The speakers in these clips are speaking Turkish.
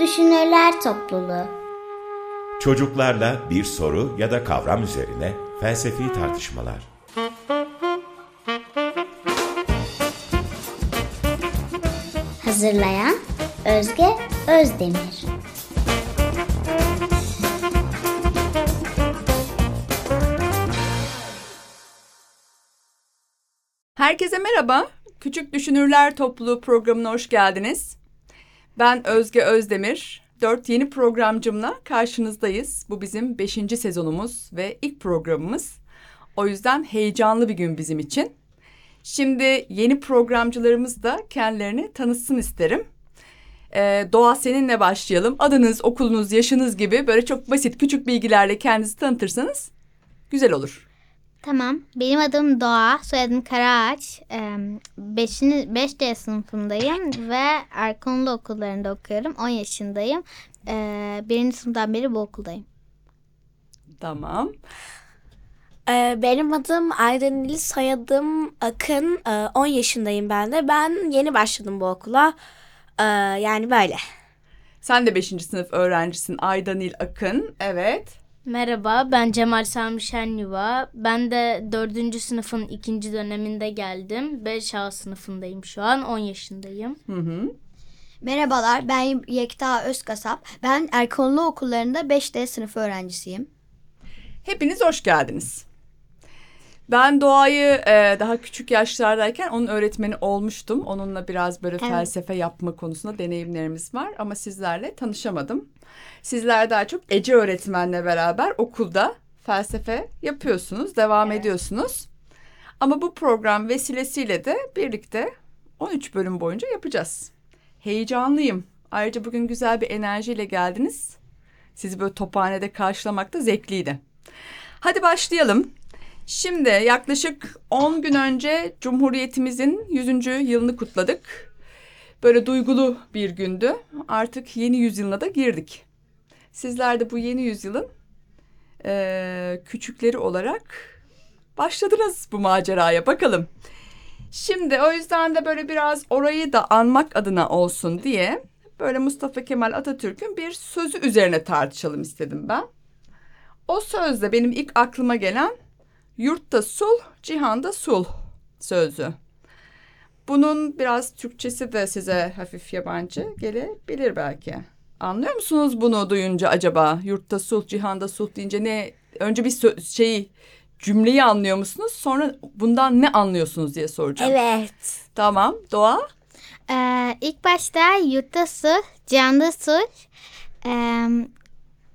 Düşünürler Topluluğu Çocuklarla bir soru ya da kavram üzerine felsefi tartışmalar. Hazırlayan Özge Özdemir Herkese merhaba. Küçük Düşünürler Topluluğu programına hoş geldiniz. Ben Özge Özdemir. Dört yeni programcımla karşınızdayız. Bu bizim beşinci sezonumuz ve ilk programımız. O yüzden heyecanlı bir gün bizim için. Şimdi yeni programcılarımız da kendilerini tanıtsın isterim. Ee, Doğa seninle başlayalım. Adınız, okulunuz, yaşınız gibi böyle çok basit küçük bilgilerle kendinizi tanıtırsanız güzel olur. Tamam. Benim adım Doğa. Soyadım Karaağaç. 5. Ee, 5D sınıfındayım ve Erkonulu okullarında okuyorum. 10 yaşındayım. Ee, birinci sınıftan beri bu okuldayım. Tamam. Ee, benim adım Aydan İli, soyadım Akın. Ee, 10 yaşındayım ben de. Ben yeni başladım bu okula. Ee, yani böyle. Sen de beşinci sınıf öğrencisin Aydanil Akın. Evet. Merhaba, ben Cemal Sami Şenyuva. Ben de dördüncü sınıfın ikinci döneminde geldim. 5A sınıfındayım şu an, 10 yaşındayım. Hı hı. Merhabalar, ben Yekta Özkasap. Ben Erkonlu okullarında 5D sınıfı öğrencisiyim. Hepiniz hoş geldiniz. Ben Doğa'yı e, daha küçük yaşlardayken onun öğretmeni olmuştum. Onunla biraz böyle Evet. felsefe yapma konusunda deneyimlerimiz var ama sizlerle tanışamadım. Sizler daha çok Ece öğretmenle beraber okulda felsefe yapıyorsunuz, devam ediyorsunuz. Ama bu program vesilesiyle de birlikte 13 bölüm boyunca yapacağız. Heyecanlıyım. Ayrıca bugün güzel bir enerjiyle geldiniz. Sizi böyle tophanede karşılamak da zevkliydi. Hadi başlayalım. Şimdi yaklaşık 10 gün önce Cumhuriyetimizin 100. yılını kutladık. Böyle duygulu bir gündü. Artık yeni yüzyılına da girdik. Sizler de bu yeni yüzyılın eee, küçükleri olarak başladınız bu maceraya. Bakalım. Şimdi o yüzden de böyle biraz orayı da anmak adına olsun diye böyle Mustafa Kemal Atatürk'ün bir sözü üzerine tartışalım istedim ben. O sözde benim ilk aklıma gelen yurtta sulh, cihanda sulh sözü. Bunun biraz Türkçesi de size hafif yabancı gelebilir belki. Anlıyor musunuz bunu duyunca acaba? Yurtta sulh, cihanda sulh deyince ne? Önce bir şeyi cümleyi anlıyor musunuz? Sonra bundan ne anlıyorsunuz diye soracağım. Evet. Tamam. Doğa? Ee, ilk başta yurtta sulh, cihanda sulh, ee,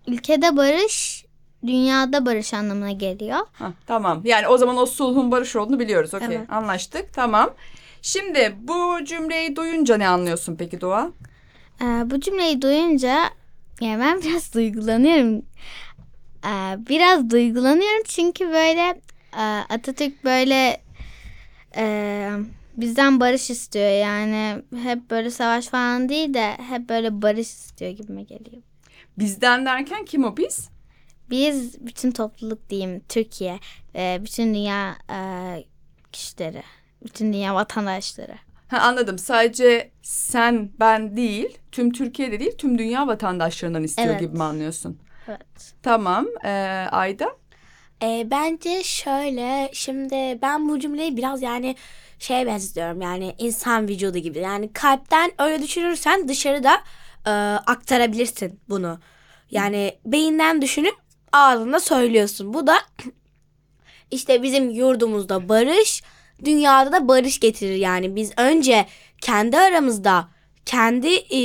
ülkede barış, dünyada barış anlamına geliyor. Ha, tamam. Yani o zaman o sulhun barış olduğunu biliyoruz. Okey. Evet. Anlaştık. Tamam. Şimdi bu cümleyi duyunca ne anlıyorsun peki Doğa? Ee, bu cümleyi duyunca yani ben biraz duygulanıyorum. Ee, biraz duygulanıyorum çünkü böyle e, Atatürk böyle e, bizden barış istiyor. Yani hep böyle savaş falan değil de hep böyle barış istiyor gibime geliyor. Bizden derken kim o biz? Biz bütün topluluk diyeyim Türkiye ve bütün dünya e, kişileri, bütün dünya vatandaşları. Ha, anladım. Sadece sen, ben değil, tüm Türkiye'de değil, tüm dünya vatandaşlarından istiyor Evet. gibi mi anlıyorsun? Evet. Tamam. Ee, Ayda? Ee, bence şöyle, şimdi ben bu cümleyi biraz yani şeye benzetiyorum. Yani insan vücudu gibi. Yani kalpten öyle düşünürsen dışarıda e, aktarabilirsin bunu. Yani beyinden düşünüp ağzında söylüyorsun. Bu da işte bizim yurdumuzda barış, dünyada da barış getirir. Yani biz önce kendi aramızda, kendi e,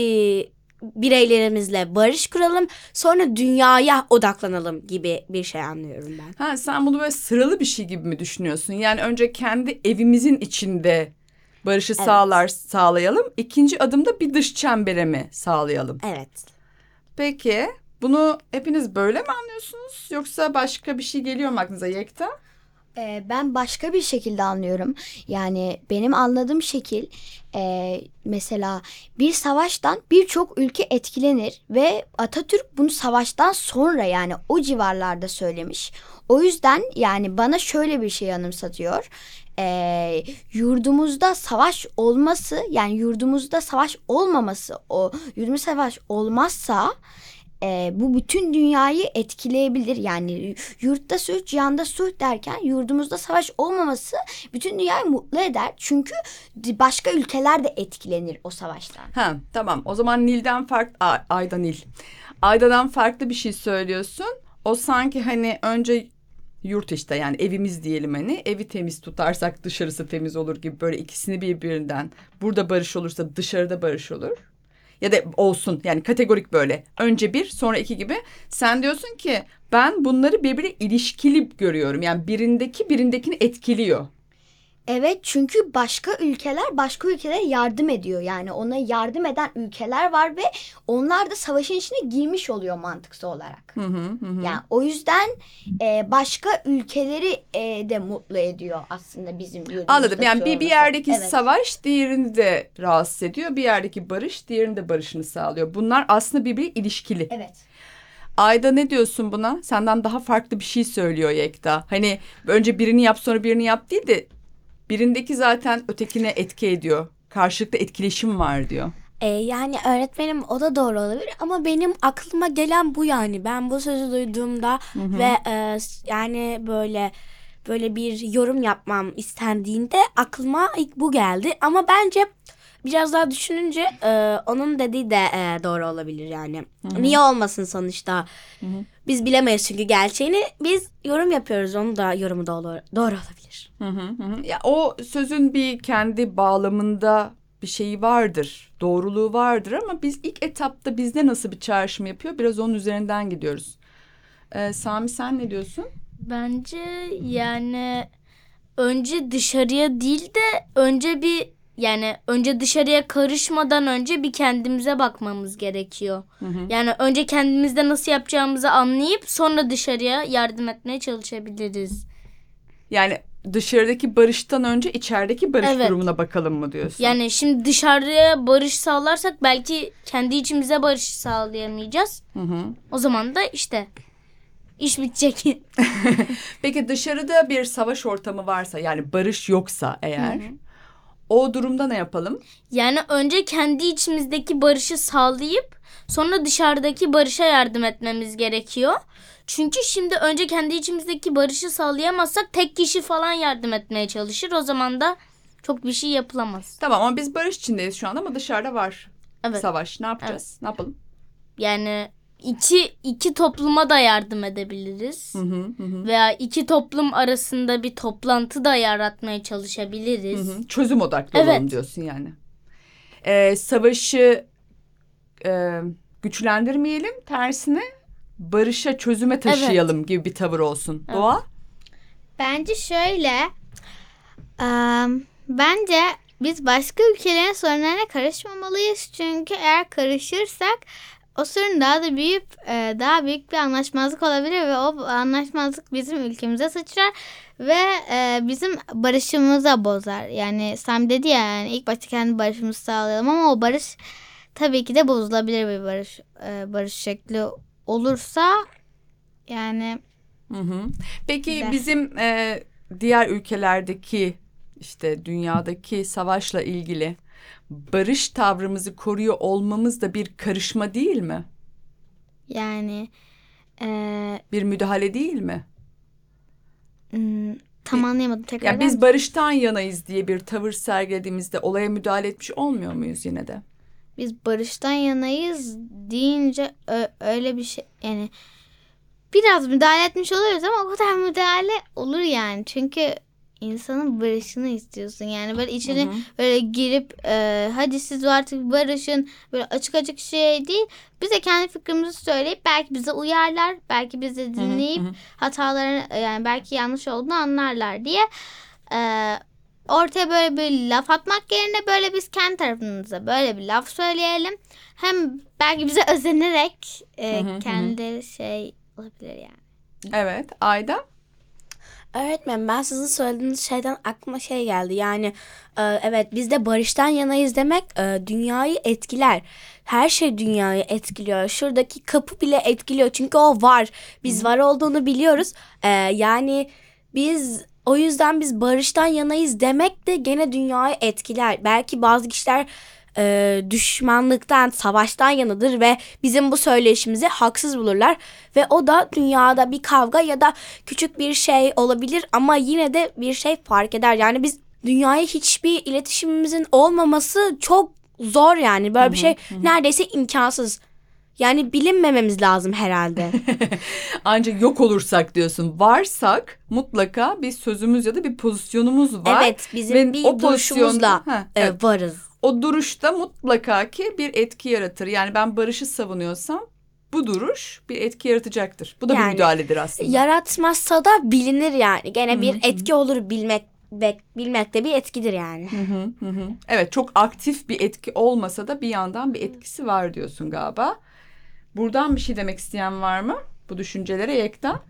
bireylerimizle barış kuralım, sonra dünyaya odaklanalım gibi bir şey anlıyorum ben. Ha, sen bunu böyle sıralı bir şey gibi mi düşünüyorsun? Yani önce kendi evimizin içinde barışı sağlar sağlayalım. İkinci adımda bir dış çembere mi sağlayalım? Evet. Peki bunu hepiniz böyle mi anlıyorsunuz? Yoksa başka bir şey geliyor mu aklınıza Yekta? Ee, ben başka bir şekilde anlıyorum. Yani benim anladığım şekil e, mesela bir savaştan birçok ülke etkilenir ve Atatürk bunu savaştan sonra yani o civarlarda söylemiş. O yüzden yani bana şöyle bir şey anımsatıyor. Ee, yurdumuzda savaş olması yani yurdumuzda savaş olmaması o yurdumuzda savaş olmazsa e, bu bütün dünyayı etkileyebilir. Yani yurtta sulh, cihanda sulh derken yurdumuzda savaş olmaması bütün dünyayı mutlu eder. Çünkü başka ülkeler de etkilenir o savaştan. Ha tamam o zaman Nil'den farklı Ayda Nil. Ayda'dan farklı bir şey söylüyorsun. O sanki hani önce yurt işte yani evimiz diyelim hani evi temiz tutarsak dışarısı temiz olur gibi böyle ikisini birbirinden burada barış olursa dışarıda barış olur. Ya da olsun yani kategorik böyle. Önce bir sonra iki gibi. Sen diyorsun ki ben bunları birbirine ilişkili görüyorum. Yani birindeki birindekini etkiliyor. Evet çünkü başka ülkeler başka ülkelere yardım ediyor. Yani ona yardım eden ülkeler var ve onlar da savaşın içine girmiş oluyor mantıksal olarak. Hı hı hı. Yani o yüzden e, başka ülkeleri e, de mutlu ediyor aslında bizim Anladım. Yani bir, bir yerdeki Evet. savaş diğerini de rahatsız ediyor. Bir yerdeki barış diğerinin de barışını sağlıyor. Bunlar aslında birbiriyle ilişkili. Evet. Ayda ne diyorsun buna? Senden daha farklı bir şey söylüyor Yekta. Hani önce birini yap sonra birini yap değil de birindeki zaten ötekine etki ediyor. Karşılıklı etkileşim var diyor. E, yani öğretmenim o da doğru olabilir ama benim aklıma gelen bu yani. Ben bu sözü duyduğumda ve e, yani böyle böyle bir yorum yapmam istendiğinde aklıma ilk bu geldi. Ama bence biraz daha düşününce e, onun dediği de e, doğru olabilir yani. Niye olmasın sonuçta? Biz bilemeyiz çünkü gerçeğini. Biz yorum yapıyoruz. Onun da yorumu doğru, doğru olabilir. Hı hı hı. Ya o sözün bir kendi bağlamında bir şeyi vardır. Doğruluğu vardır ama biz ilk etapta bizde nasıl bir çağrışım yapıyor biraz onun üzerinden gidiyoruz. Ee, Sami sen ne diyorsun? Bence yani önce dışarıya değil de önce bir yani önce dışarıya karışmadan önce bir kendimize bakmamız gerekiyor. Yani önce kendimizde nasıl yapacağımızı anlayıp sonra dışarıya yardım etmeye çalışabiliriz. Yani dışarıdaki barıştan önce içerideki barış Evet. durumuna bakalım mı diyorsun? Yani şimdi dışarıya barış sağlarsak belki kendi içimize barış sağlayamayacağız. Hı hı. O zaman da işte iş bitecek. Peki dışarıda bir savaş ortamı varsa yani barış yoksa eğer o durumda ne yapalım? Yani önce kendi içimizdeki barışı sağlayıp sonra dışarıdaki barışa yardım etmemiz gerekiyor. Çünkü şimdi önce kendi içimizdeki barışı sağlayamazsak tek kişi falan yardım etmeye çalışır. O zaman da çok bir şey yapılamaz. Tamam ama biz barış içindeyiz şu anda ama dışarıda var Evet. savaş. Ne yapacağız? Ne yapalım? Yani iki iki topluma da yardım edebiliriz. Hı hı hı. hı. Veya iki toplum arasında bir toplantı da yaratmaya Hı çalışabiliriz. hı. Çözüm odaklı Evet. olalım diyorsun yani. Ee, savaşı e, güçlendirmeyelim tersine barışa çözüme taşıyalım gibi bir tavır olsun. Evet. Doğa? Bence şöyle. em, bence biz başka ülkelerin sorunlarına karışmamalıyız. Çünkü eğer karışırsak o sorun daha da büyüyüp e, daha büyük bir anlaşmazlık olabilir ve o anlaşmazlık bizim ülkemize sıçrar ve e, bizim barışımıza bozar. Yani Sam dedi ya yani ilk başta kendi barışımızı sağlayalım ama o barış tabii ki de bozulabilir bir barış e, barış şekli olursa yani Hı hı. Peki Güzel. bizim e, diğer ülkelerdeki işte dünyadaki savaşla ilgili barış tavrımızı koruyor olmamız da bir karışma değil mi? yani e, Bir müdahale değil mi? Hmm, tam anlayamadım tekrar. Ya biz barıştan yanayız diye bir tavır sergilediğimizde olaya müdahale etmiş olmuyor muyuz yine de? biz barıştan yanayız deyince öyle bir şey yani biraz müdahale etmiş oluruz ama o kadar müdahale olur yani. Çünkü insanın barışını istiyorsun. Yani böyle içine böyle girip e, hadi siz artık barışın böyle açık açık şey değil. Bize kendi fikrimizi söyleyip belki bize uyarlar. Belki bizi dinleyip hatalarını yani belki yanlış olduğunu anlarlar diye e, ortaya böyle bir laf atmak yerine böyle biz kendi tarafımıza böyle bir laf söyleyelim. Hem belki bize özenerek e, Hı hı, hı. kendileri şey olabilir yani. Evet. Ayda? Öğretmen ben sizin söylediğiniz şeyden aklıma şey geldi. Yani e, evet biz de barıştan yanayız demek e, dünyayı etkiler. Her şey dünyayı etkiliyor. Şuradaki kapı bile etkiliyor. Çünkü o var. Biz var olduğunu biliyoruz. E, yani biz o yüzden biz barıştan yanayız demek de gene dünyayı etkiler. Belki bazı kişiler e, düşmanlıktan, savaştan yanıdır ve bizim bu söyleşimizi haksız bulurlar. Ve o da dünyada bir kavga ya da küçük bir şey olabilir ama yine de bir şey fark eder. Yani biz dünyaya hiçbir iletişimimizin olmaması çok zor yani. Böyle bir şey neredeyse imkansız. Yani bilinmememiz lazım herhalde. Ancak yok olursak diyorsun. Varsak mutlaka bir sözümüz ya da bir pozisyonumuz var. evet bizim Ve bir o pozisyonda- e, evet. varız. O duruşta mutlaka ki bir etki yaratır. Yani ben barışı savunuyorsam bu duruş bir etki yaratacaktır. Bu da bir Yani müdahaledir aslında. Yaratmazsa da bilinir yani. Gene bir etki olur bilmek bilmek de bir etkidir yani. Hı hı, hı hı. Evet çok aktif bir etki olmasa da bir yandan bir etkisi var diyorsun galiba. Buradan bir şey demek isteyen var mı? Bu düşüncelere Yekta.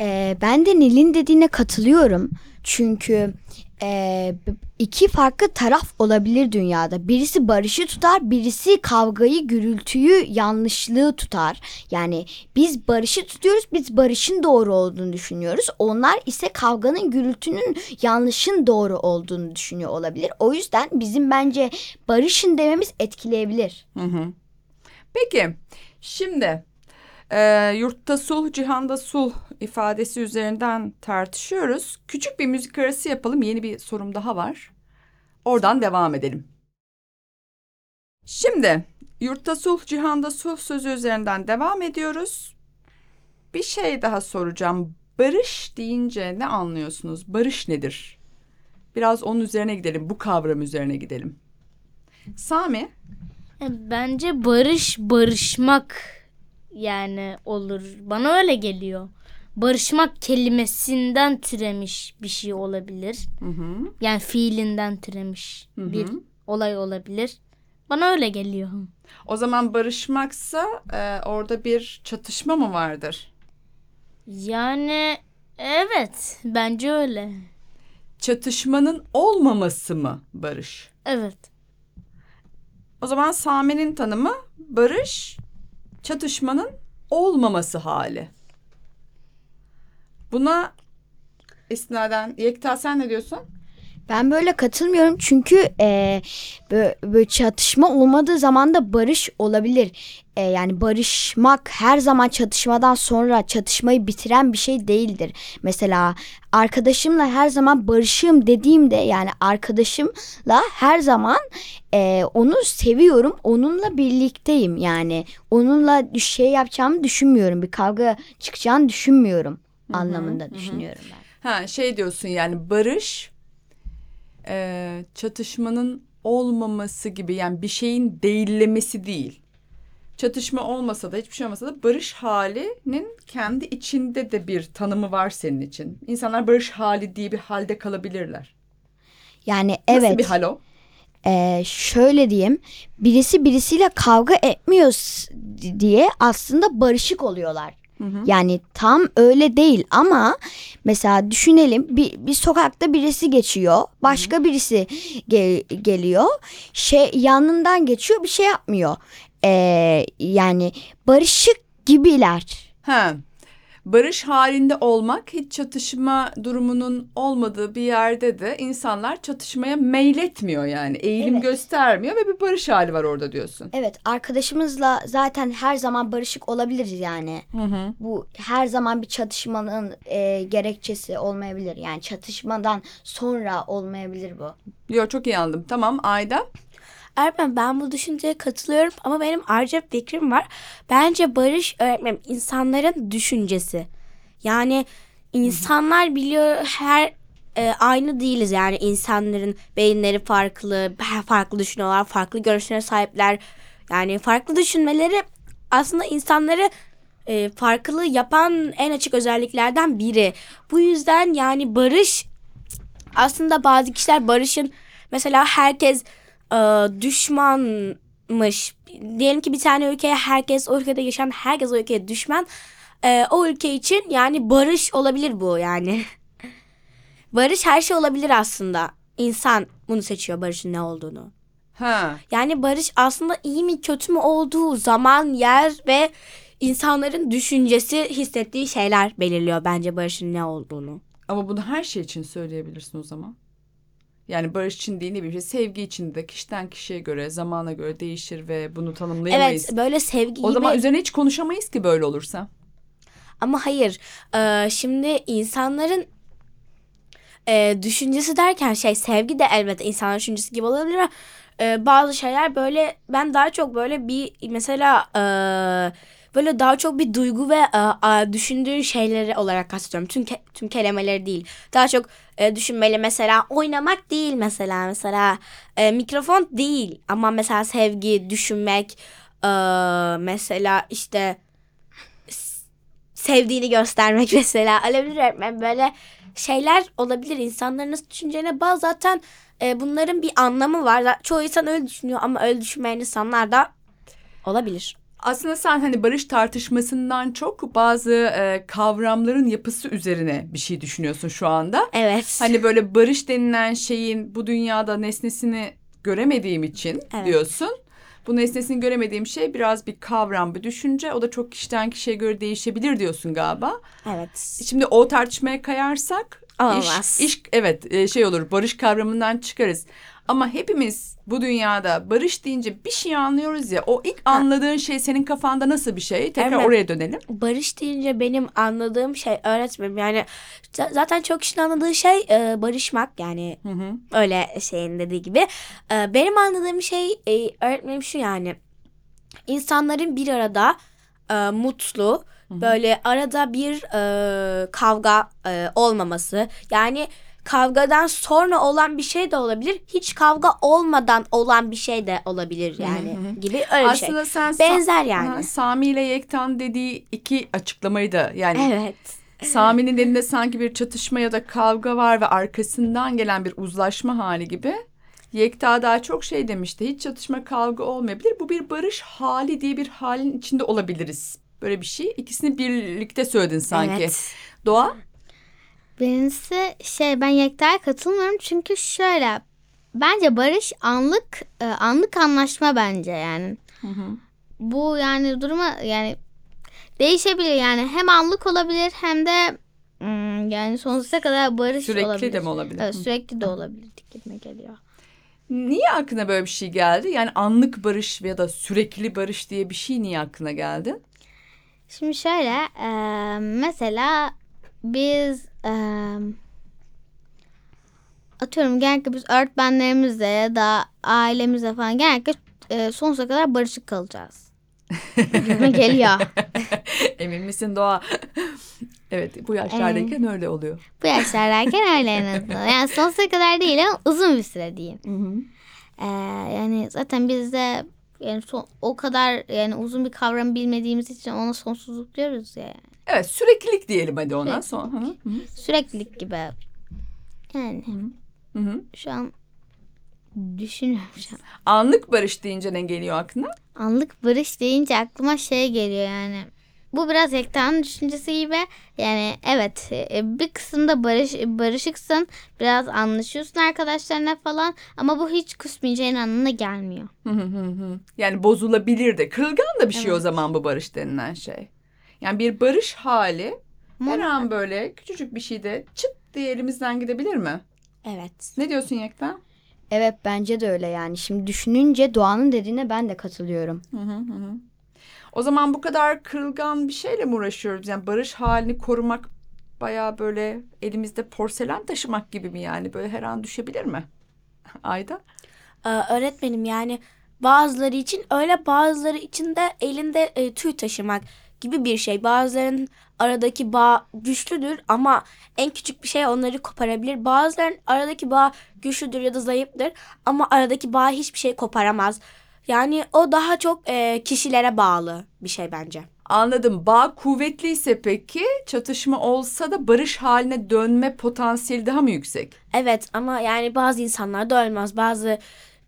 Ee, ben de Nil'in dediğine katılıyorum. Çünkü e, iki farklı taraf olabilir dünyada. Birisi barışı tutar, birisi kavgayı, gürültüyü, yanlışlığı tutar. Yani biz barışı tutuyoruz, biz barışın doğru olduğunu düşünüyoruz. Onlar ise kavganın, gürültünün, yanlışın doğru olduğunu düşünüyor olabilir. O yüzden bizim bence barışın dememiz etkileyebilir. Hı hı. Peki şimdi e, yurtta sulh cihanda sulh ifadesi üzerinden tartışıyoruz. Küçük bir müzik arası yapalım. Yeni bir sorum daha var. Oradan devam edelim. Şimdi yurtta sulh cihanda sulh sözü üzerinden devam ediyoruz. Bir şey daha soracağım. Barış deyince ne anlıyorsunuz? Barış nedir? Biraz onun üzerine gidelim. Bu kavram üzerine gidelim. Sami? E, Bence barış barışmak yani olur. Bana öyle geliyor. Barışmak kelimesinden türemiş bir şey olabilir. Hı hı. Yani fiilinden türemiş Hı hı. bir olay olabilir. Bana öyle geliyor. O zaman barışmaksa e, orada bir çatışma mı vardır? Yani evet bence öyle. Çatışmanın olmaması mı barış? Evet. O zaman Sami'nin tanımı barış çatışmanın olmaması hali. Buna istinaden Yekta sen ne diyorsun? Ben böyle katılmıyorum çünkü e, böyle, böyle çatışma olmadığı zaman da barış olabilir. E, yani barışmak her zaman çatışmadan sonra çatışmayı bitiren bir şey değildir. Mesela arkadaşımla her zaman barışığım dediğimde yani arkadaşımla her zaman e, onu seviyorum. Onunla birlikteyim yani. Onunla şey yapacağımı düşünmüyorum. Bir kavga çıkacağını düşünmüyorum anlamında düşünüyorum ben. Ha şey diyorsun yani barış e, çatışmanın olmaması gibi yani bir şeyin değillemesi değil. Çatışma olmasa da hiçbir şey olmasa da barış halinin kendi içinde de bir tanımı var senin için. İnsanlar barış hali diye bir halde kalabilirler. Yani Nasıl evet. bir hal o? Ee, şöyle diyeyim birisi birisiyle kavga etmiyor diye aslında barışık oluyorlar. Yani tam öyle değil ama mesela düşünelim bir, bir sokakta birisi geçiyor başka birisi ge- geliyor şey yanından geçiyor bir şey yapmıyor. Ee, yani barışık gibiler. Ha. Barış halinde olmak hiç çatışma durumunun olmadığı bir yerde de insanlar çatışmaya meyletmiyor yani. Eğilim Evet. göstermiyor ve bir barış hali var orada diyorsun. Evet arkadaşımızla zaten her zaman barışık olabiliriz yani. Bu her zaman bir çatışmanın e, gerekçesi olmayabilir. Yani çatışmadan sonra olmayabilir bu. Diyor çok iyi anladım. Tamam Ayda. Öğretmen ben bu düşünceye katılıyorum ama benim ayrıca bir fikrim var. Bence barış öğretmenim insanların düşüncesi. Yani insanlar biliyor her e, aynı değiliz yani insanların beyinleri farklı, farklı düşünüyorlar, farklı görüşlere sahipler. Yani farklı düşünmeleri aslında insanları e, farklı yapan en açık özelliklerden biri. Bu yüzden yani barış aslında bazı kişiler barışın mesela herkes düşmanmış. Diyelim ki bir tane ülkeye herkes o ülkede yaşayan herkes o ülkeye düşman. E, o ülke için yani barış olabilir bu yani. barış her şey olabilir aslında. İnsan bunu seçiyor barışın ne olduğunu. Ha. Yani barış aslında iyi mi kötü mü olduğu zaman, yer ve insanların düşüncesi, hissettiği şeyler belirliyor bence barışın ne olduğunu. Ama bunu her şey için söyleyebilirsin o zaman. Yani barış için değil ne bileyim şey, sevgi için de kişiden kişiye göre, zamana göre değişir ve bunu tanımlayamayız. Evet, böyle sevgi o gibi zaman üzerine hiç konuşamayız ki böyle olursa. Ama hayır. Ee, şimdi insanların e, düşüncesi derken şey sevgi de elbette insanların düşüncesi gibi olabilir ama e, bazı şeyler böyle ben daha çok böyle bir mesela e, böyle daha çok bir duygu ve e, düşündüğün şeyleri olarak kastediyorum. Tüm ke- tüm kelimeleri değil. Daha çok e, düşünmeli. Mesela oynamak değil mesela. Mesela e, mikrofon değil. Ama mesela sevgi, düşünmek e, mesela işte sevdiğini göstermek mesela. Olabilir öğretmen. Böyle şeyler olabilir. İnsanların nasıl düşüneceğine bağlı. Zaten e, bunların bir anlamı var. Çoğu insan öyle düşünüyor ama öyle düşünmeyen insanlar da olabilir. Aslında sen hani barış tartışmasından çok bazı e, kavramların yapısı üzerine bir şey düşünüyorsun şu anda. Evet. Hani böyle barış denilen şeyin bu dünyada nesnesini göremediğim için Evet. diyorsun. Bu nesnesini göremediğim şey biraz bir kavram, bir düşünce. O da çok kişiden kişiye göre değişebilir diyorsun galiba. evet. Şimdi o tartışmaya kayarsak Olmaz. iş, iş evet e, şey olur barış kavramından çıkarız. Ama hepimiz bu dünyada barış deyince bir şey anlıyoruz ya. O ilk anladığın şey senin kafanda nasıl bir şey? Tekrar Evet. oraya dönelim. Barış deyince benim anladığım şey öğretmenim yani za- zaten çok kişinin anladığı şey e, barışmak yani Hı hı. öyle şeyin dediği gibi. E, benim anladığım şey e, öğretmenim şu yani insanların bir arada e, mutlu böyle arada bir e, kavga e, olmaması yani kavgadan sonra olan bir şey de olabilir hiç kavga olmadan olan bir şey de olabilir yani gibi öyle bir şey. Aslında sen Sa- Benzer yani. Aha, Sami ile Yektan dediği iki açıklamayı da yani Evet. Sami'nin elinde sanki bir çatışma ya da kavga var ve arkasından gelen bir uzlaşma hali gibi. Yekta daha çok şey demişti. Hiç çatışma kavga olmayabilir. Bu bir barış hali diye bir halin içinde olabiliriz. Böyle bir şey. İkisini birlikte söyledin sanki. Evet. Doğa? Birincisi şey ben Yekta'ya katılmıyorum çünkü şöyle bence barış anlık e, anlık anlaşma bence yani. Bu yani duruma yani değişebilir yani hem anlık olabilir hem de hmm, yani sonsuza kadar barış Sürekli olabilir. de mi olabilir? Evet Hı. sürekli de olabilir gibime geliyor. Niye aklına böyle bir şey geldi? Yani anlık barış ya da sürekli barış diye bir şey niye aklına geldi? Şimdi şöyle e, mesela biz e, atıyorum genellikle biz öğretmenlerimizle ya da ailemizle falan genellikle e, sonsuza kadar barışık kalacağız. Gibime geliyor. Emin misin Doğa? evet bu yaşlardayken öyle oluyor. Bu yaşlardayken öyle en azından. Yani sonsuza kadar değil ama uzun bir süre diyeyim. E, yani zaten biz de yani son- o kadar yani uzun bir kavram bilmediğimiz için ona sonsuzluk diyoruz ya. Yani. Evet süreklilik diyelim hadi ona. Süreklilik. Son, hı hı. Süreklilik gibi. Yani Hı hı. şu an düşünüyorum şu an. Anlık barış deyince ne geliyor aklına? Anlık barış deyince aklıma şey geliyor yani. Bu biraz Yekta'nın düşüncesi gibi. Yani evet e, bir kısımda barış, barışıksın. Biraz anlaşıyorsun arkadaşlarına falan. Ama bu hiç küsmeyeceğin anlamına gelmiyor. Hı hı hı hı. yani bozulabilir de. Kırılgan da bir şey o zaman bu barış denilen şey. Yani bir barış hali her an böyle küçücük bir şeyde çıt diye elimizden gidebilir mi? Evet. Ne diyorsun Yekta? Evet bence de öyle yani. Şimdi düşününce Doğan'ın dediğine ben de katılıyorum. Hı hı hı. O zaman bu kadar kırılgan bir şeyle mi uğraşıyoruz? Yani barış halini korumak bayağı böyle elimizde porselen taşımak gibi mi yani? Böyle her an düşebilir mi? Ayda? Ee, öğretmenim yani bazıları için öyle bazıları için de elinde e, tüy taşımak gibi bir şey. Bazılarının aradaki bağ güçlüdür ama en küçük bir şey onları koparabilir. Bazılarının aradaki bağ güçlüdür ya da zayıftır ama aradaki bağ hiçbir şey koparamaz. Yani o daha çok e, kişilere bağlı bir şey bence. Anladım. Bağ kuvvetliyse peki çatışma olsa da barış haline dönme potansiyeli daha mı yüksek? Evet ama yani bazı insanlar da ölmez. Bazı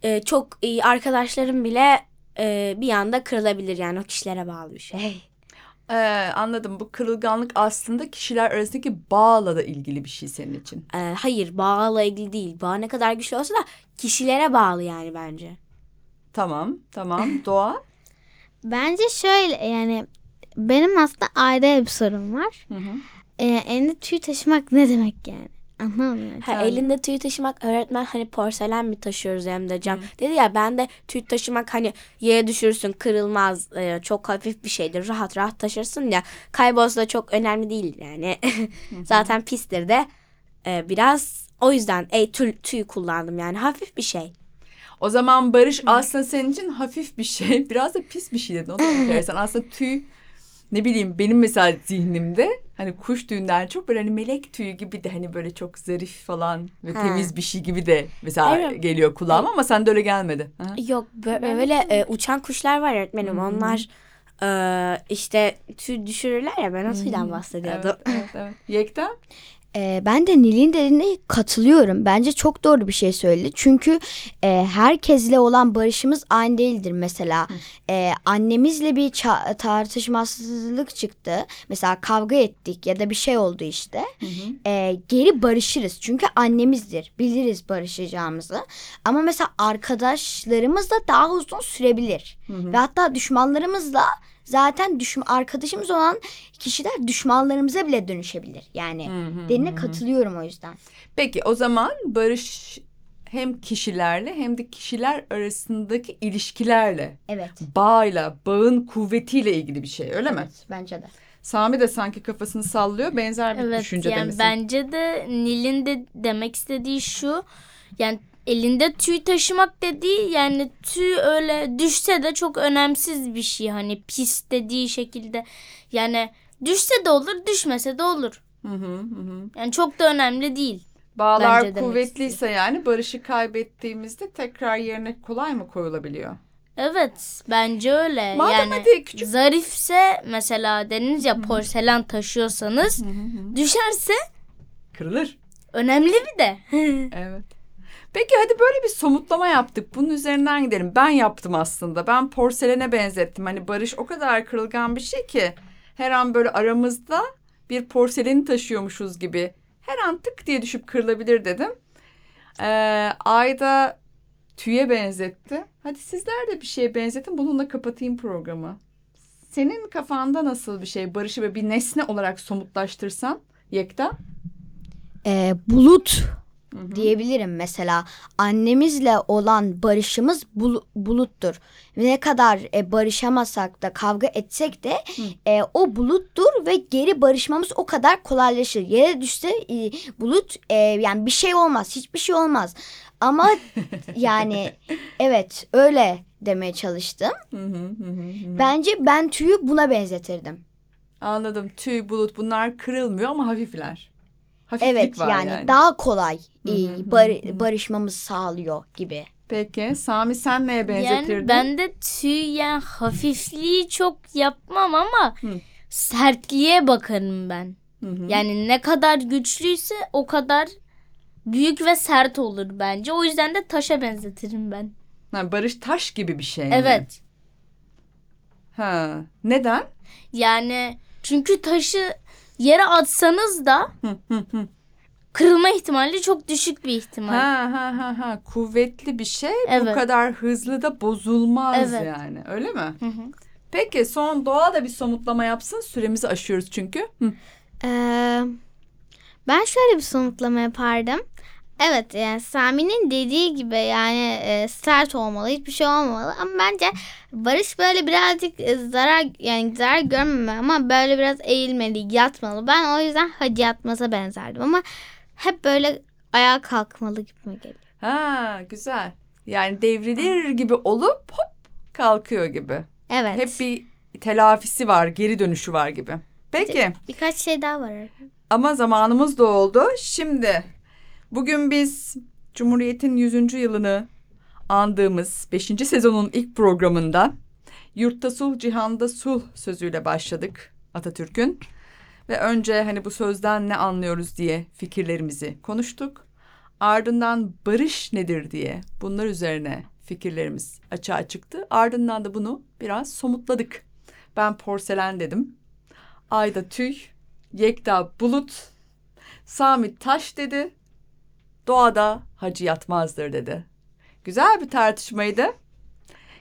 e, çok iyi arkadaşlarım bile e, bir anda kırılabilir yani o kişilere bağlı bir şey. Ee, anladım. Bu kırılganlık aslında kişiler arasındaki bağla da ilgili bir şey senin için. Ee, hayır bağla ilgili değil. Bağ ne kadar güçlü olsa da kişilere bağlı yani bence. Tamam, tamam. Doğa. Bence şöyle yani benim aslında ayrı bir sorun var. Hı hı. Ee, elinde tüy taşımak ne demek yani? Anlamıyorum. Ha, elinde tüy taşımak öğretmen hani porselen mi taşıyoruz hem de cam. Dedi ya ben de tüy taşımak hani yere düşürsün kırılmaz e, çok hafif bir şeydir rahat rahat taşırsın ya kaybolsa da çok önemli değil yani. Zaten pistir de e, biraz o yüzden e, tüy, tüy kullandım yani hafif bir şey. O zaman barış aslında senin için hafif bir şey. Biraz da pis bir şey dedin. O da enteresan. Aslında tüy ne bileyim benim mesela zihnimde hani kuş tüyünden çok böyle hani melek tüyü gibi de hani böyle çok zarif falan ve Ha. temiz bir şey gibi de mesela Evet. geliyor kulağıma ama sende öyle gelmedi. Ha? Yok bö- böyle e, uçan kuşlar var öğretmenim onlar e, işte tüy düşürürler ya ben o tüyden bahsediyordum. Evet, evet, evet. Yekta? Ee, ben de Nil'in dediğine katılıyorum. Bence çok doğru bir şey söyledi. Çünkü e, herkesle olan barışımız aynı değildir. Mesela e, annemizle bir tartışmasızlık çıktı. Mesela kavga ettik ya da bir şey oldu işte. E, geri barışırız. Çünkü annemizdir. Biliriz barışacağımızı. Ama mesela arkadaşlarımızla daha uzun sürebilir. Ve hatta düşmanlarımızla zaten düşman arkadaşımız olan kişiler düşmanlarımıza bile dönüşebilir. Yani dediğine katılıyorum o yüzden. Peki o zaman barış hem kişilerle hem de kişiler arasındaki ilişkilerle, Evet. bağla, bağın kuvvetiyle ilgili bir şey öyle mi? Evet, bence de. Sami de sanki kafasını sallıyor. Benzer bir Evet düşüncede yani misin? bence de Nil'in de demek istediği şu yani elinde tüy taşımak dediği yani tüy öyle düşse de çok önemsiz bir şey hani pis dediği şekilde yani düşse de olur düşmese de olur Hı hı hı. yani çok da önemli değil. Bağlar Bence kuvvetliyse yani barışı kaybettiğimizde tekrar yerine kolay mı koyulabiliyor? Evet bence öyle Madem yani hadi küçük zarifse mesela dediniz ya porselen taşıyorsanız düşerse kırılır. önemli bir de. Evet. Peki hadi böyle bir somutlama yaptık. Bunun üzerinden gidelim. Ben yaptım aslında. Ben porselene benzettim. Hani barış o kadar kırılgan bir şey ki her an böyle aramızda bir porseleni taşıyormuşuz gibi. Her an tık diye düşüp kırılabilir dedim. Ee, Ayda tüye benzetti. Hadi sizler de bir şeye benzetin. Bununla kapatayım programı. Senin kafanda nasıl bir şey? Barışı böyle bir nesne olarak somutlaştırsan Yekta. Ee, bulut diyebilirim mesela. Annemizle olan barışımız bul- buluttur. Ne kadar e, barışamasak da kavga etsek de e, o buluttur ve geri barışmamız o kadar kolaylaşır. Yere düşse e, bulut e, yani bir şey olmaz. Hiçbir şey olmaz. Ama yani evet öyle demeye çalıştım. Hı hı hı hı. Bence ben tüyü buna benzetirdim. Anladım. Tüy, bulut bunlar kırılmıyor ama hafifler. Hafiflik Evet var yani, yani. daha kolay e, Hı hı, bar- barışmamızı sağlıyor gibi. Peki Sami sen neye benzetirdin? Yani ben de tüy yani hafifliği çok yapmam ama Hı. sertliğe bakarım ben. Hı hı. Yani ne kadar güçlüyse o kadar büyük ve sert olur bence. O yüzden de taşa benzetirim ben. Ha, barış taş gibi bir şey mi? Evet. Ha. Neden? Yani çünkü taşı yere atsanız da kırılma ihtimali çok düşük bir ihtimal. Ha ha ha ha. Kuvvetli bir şey bu Evet. kadar hızlı da bozulmaz Evet. yani. Öyle mi? Hı hı. Peki son doğa da bir somutlama yapsın. Süremizi aşıyoruz çünkü. Hı. Ee, ben şöyle bir somutlama yapardım. Evet yani Sami'nin dediği gibi yani e, sert olmalı hiçbir şey olmamalı ama bence Barış böyle birazcık e, zarar yani zarar görmemeli ama böyle biraz eğilmeli yatmalı. Ben o yüzden Hacı Yatmaz'a benzerdim ama hep böyle ayağa kalkmalı gibi geliyor. Ha güzel. Yani devrilir gibi olup hop kalkıyor gibi. Evet. Hep bir telafisi var, geri dönüşü var gibi. Peki. Birkaç şey daha var. Ama zamanımız da oldu. Şimdi bugün biz Cumhuriyet'in 100. yılını andığımız 5. sezonun ilk programında Yurtta Sulh, Cihanda Sulh sözüyle başladık Atatürk'ün. Ve önce hani bu sözden ne anlıyoruz diye fikirlerimizi konuştuk. Ardından barış nedir diye bunlar üzerine fikirlerimiz açığa çıktı. Ardından da bunu biraz somutladık. Ben porselen dedim. Ayda tüy, Yekta bulut, Sami taş dedi. Doğada hacı yatmazdır dedi. Güzel bir tartışmaydı.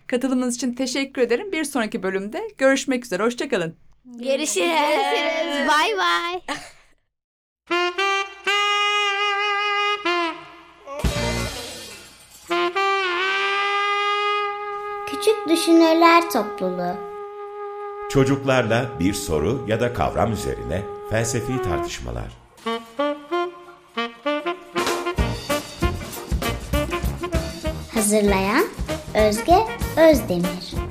Katılımınız için teşekkür ederim. Bir sonraki bölümde görüşmek üzere. Hoşçakalın. Görüşürüz. Görüşürüz. Bay bay. Küçük Düşünürler Topluluğu Çocuklarla bir soru ya da kavram üzerine felsefi tartışmalar. Hazırlayan Özge Özdemir